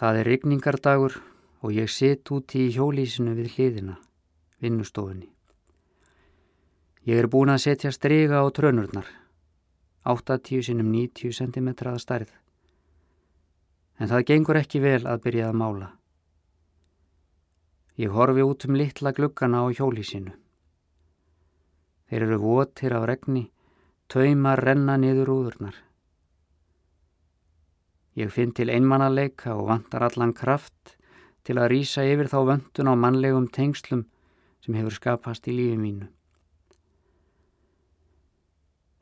Það er rigningardagur og ég sitt úti í hjólísinu við hliðina, vinnustofunni. Ég er búin að setja strega á trönurnar, 80 sinum 90 cm að stærð. En það gengur ekki vel að byrja að mála. Ég horfi út um litla gluggana á hjólísinu. Þeir eru votir af regni, taumar renna niður úðurnar. Ég finn til einmannaleika og vantar allan kraft til að rýsa yfir þá vöndun á mannlegum tengslum sem hefur skapast í lífi mínu.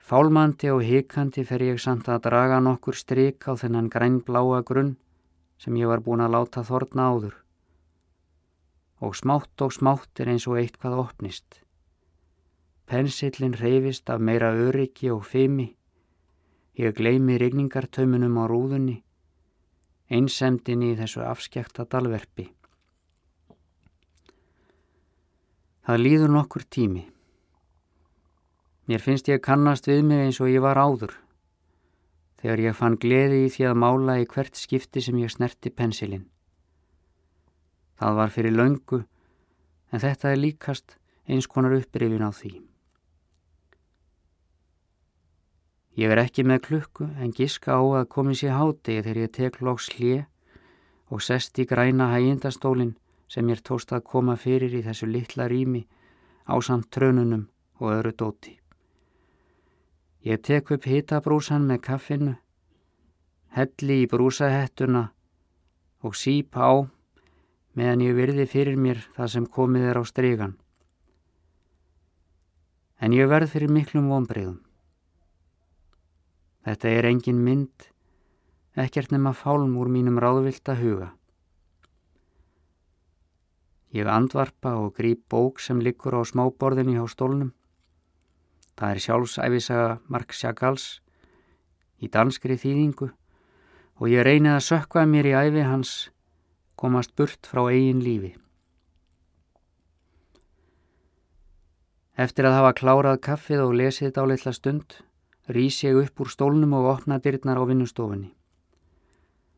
Fálmandi og hikandi fer ég samt að draga nokkur stryk á þennan grænbláa grunn sem ég var búin að láta þorna áður. Og smátt og smátt er eins og eitthvað opnist. Pensillin reyfist af meira öryggi og fimi Ég gleymi regningartaumunum á rúðunni, einsemdini í þessu afskekta dalverfi. Það líður nokkur tími. Mér finnst ég kannast við mig eins og ég var áður, þegar ég fann gleði í því að mála í hvert skipti sem ég snerti pensilinn. Það var fyrir löngu, en þetta er líkast eins konar upprifin á því. Ég er ekki með klukku en giska á að komi sér hátegi þegar ég tek loks hlið og sest í græna hægindastólinn sem mér tóst að koma fyrir í þessu litla rými á samt trönunum og öðru dóti. Ég tek upp hitabrúsan með kaffinu, helli í brúsahettuna og sípa á meðan ég virði fyrir mér það sem komið er á strygan. En ég verð fyrir miklum vonbreyðum. Þetta er engin mynd, ekkert nema fálm úr mínum ráðvilda huga. Ég andvarpa og grýp bók sem liggur á smáborðinni hjá stólnum. Það er sjálfsæfisaga Mark Chagals í danskri þýðingu og ég reynið að sökka mér í æfi hans komast burt frá eigin lífi. Eftir að hafa klárað kaffið og lesið þetta á litla stund rýs ég upp úr stólnum og opna dyrnar á vinnustofunni.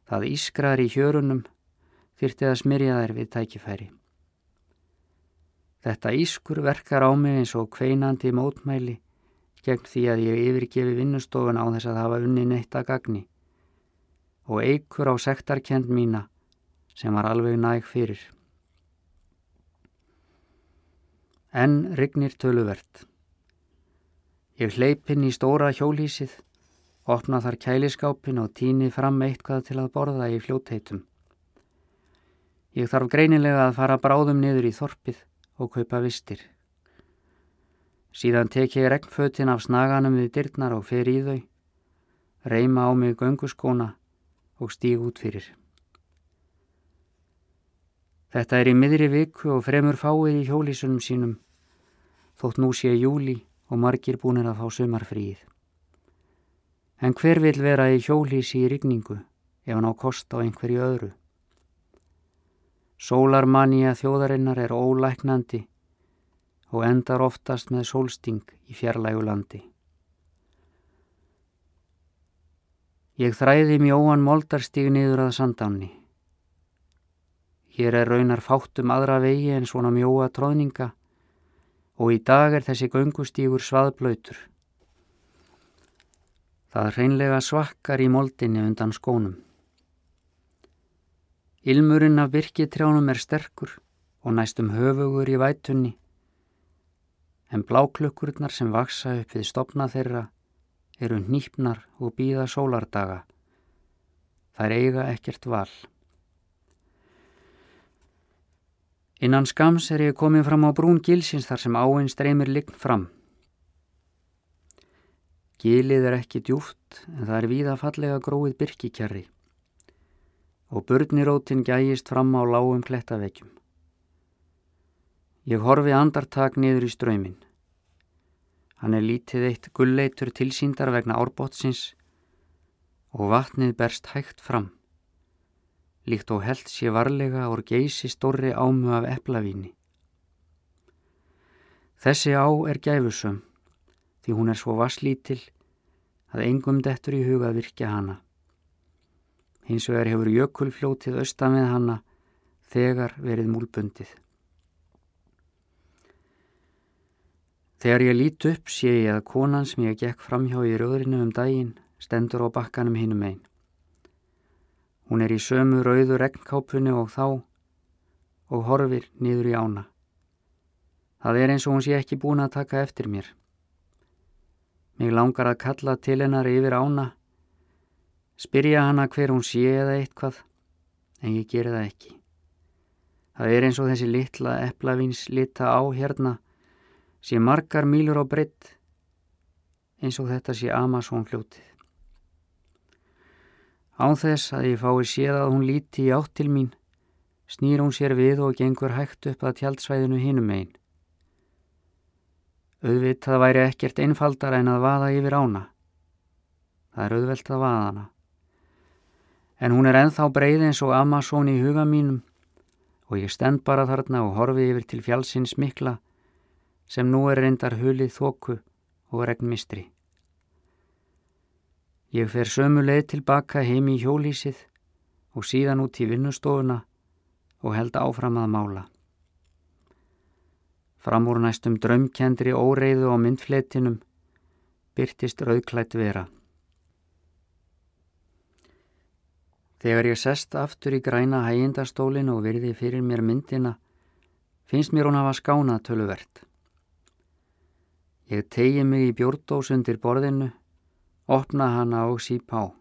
Það ískrar í hjörunum þyrti að smyrja þær við tækifæri. Þetta ískur verkar á mig eins og kveinandi mótmæli gegn því að ég yfirgefi vinnustofun á þess að hafa unni neitt að gagni og eigur á sektarkend mína sem var alveg næg fyrir. En rignir töluvert. Ég hleypinn í stóra hjólísið, opna þar kæliskápin og tíni fram eitthvað til að borða í fljótheitum. Ég þarf greinilega að fara bráðum niður í þorpið og kaupa vistir. Síðan tek ég regnfötin af snaganum við dyrnar og fer í þau, reyma á mig gönguskóna og stíg út fyrir. Þetta er í miðri viku og fremur fáið í hjólísunum sínum, þótt nú sé júli og margir búinir að fá sumarfríð. En hver vil vera í hjólísi í rigningu ef hann á kost á einhverju öðru? Sólarmanija þjóðarinnar er ólæknandi og endar oftast með sólsting í fjarlægu landi. Ég þræði mjóan moldarstíg niður að sandáni. Hér er raunar fátum aðra vegi en svona mjóa tróðninga og í dag er þessi göngustígur svaðblöytur. Það hreinlega svakkar í moldinni undan skónum. Ilmurinn af virkitrjánum er sterkur og næstum höfugur í vætunni, en bláklukkurnar sem vaksa upp við stopna þeirra eru nýpnar og býða sólardaga. Það er eiga ekkert val. Innan skams er ég komið fram á brún gilsins þar sem áinn streymir lign fram. Gilið er ekki djúft en það er víða fallega gróið byrkikjarri og börnirótin gæjist fram á lágum klettavekkjum. Ég horfi andartak niður í ströymin. Hann er lítið eitt gulleitur tilsýndar vegna árbótsins og vatnið berst hægt fram líkt og held sé varlega og geysi stórri ámu af eplavíni. Þessi á er gæfusum því hún er svo vasslítil að engum dettur í huga virkja hana. Hins vegar hefur jökulfljótið austan við hanna þegar verið múlbundið. Þegar ég lít upp sé ég að konan sem ég gekk framhjá í röðrinu um daginn stendur á bakkanum hinnum einn. Hún er í sömu rauðu regnkápunni og þá og horfir niður í ána. Það er eins og hún sé ekki búin að taka eftir mér. Mér langar að kalla til hennar yfir ána, spyrja hana hver hún sé eða eitthvað, en ég ger það ekki. Það er eins og þessi litla eplavíns lita á hérna, sé margar mílur á breytt, eins og þetta sé Amazon fljótið. Án þess að ég fái séð að hún líti í átt til mín, snýr hún sér við og gengur hægt upp að tjaldsvæðinu hinum einn. Auðvitað væri ekkert einfaldar en að vaða yfir ána. Það er auðvelt að vaða hana. En hún er enþá breið eins og Amazon í huga mínum og ég stend bara þarna og horfi yfir til fjálsins mikla sem nú er reyndar hulið þóku og regnmistri. Ég fer sömu leið tilbaka heim í hjólísið og síðan út í vinnustofuna og held áfram að mála. Fram úr næstum drömkendri óreiðu á myndfletinum byrtist rauðklætt vera. Þegar ég sest aftur í græna hægindastólin og virði fyrir mér myndina, finnst mér hún hafa skánað töluvert. Ég tegi mig í bjórdós undir borðinu opna hana og síp á.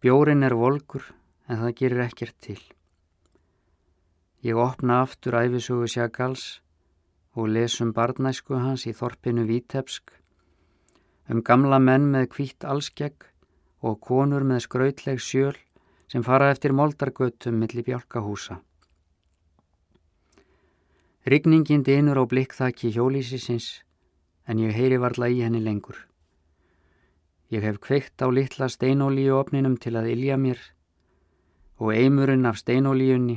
Bjórin er volkur en það gerir ekkert til. Ég opna aftur æfisugu Sjakals og lesum barnæsku hans í þorpinu Vítepsk um gamla menn með kvítt allskegg og konur með skrautleg sjöl sem fara eftir moldargötum millir bjálkahúsa. Rigningin dinur á blikkþakki hjólísisins en ég heyri varla í henni lengur. Ég hef kveikt á litla steinolíuopninum til að ilja mér og eimurinn af steinolíunni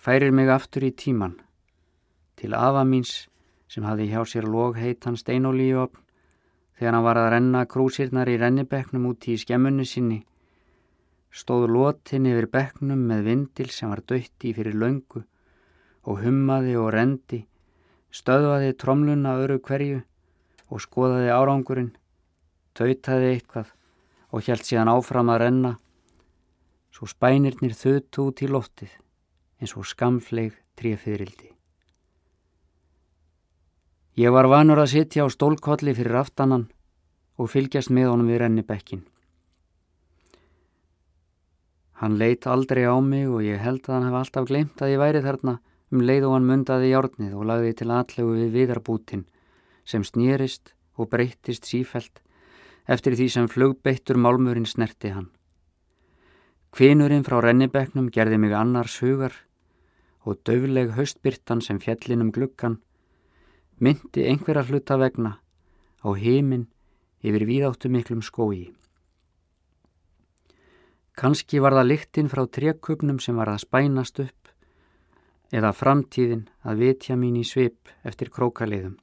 færir mig aftur í tíman til afa míns sem hafi hjá sér logheitan steinolíuopn þegar hann var að renna krúsirnar í rennibeknum út í skemmunni sinni stóð lotin yfir beknum með vindil sem var dötti fyrir löngu og hummaði og rendi stöðvaði tromluna öru hverju og skoðaði árangurinn tautaði eitthvað og hjælt síðan áfram að renna svo spænirnir þutu út í loftið eins og skamfleg trífyrildi. Ég var vanur að sitja á stólkolli fyrir aftanan og fylgjast með honum við rennibekkin. Hann leitt aldrei á mig og ég held að hann hef alltaf glemt að ég væri þarna um leið og hann mundaði hjárnið og lagði til aðlegu við viðarbútin sem snýrist og breyttist sífelt eftir því sem flugbeittur málmurinn snerti hann. Kvinurinn frá rennibeknum gerði mig annars hugar og döfleg höstbyrtan sem fjallinum gluggan myndi einhverja hluta vegna á heiminn yfir víðáttu miklum skói. Kanski var það lyktinn frá trekkupnum sem var að spænast upp eða framtíðin að vitja mín í svip eftir krókaliðum.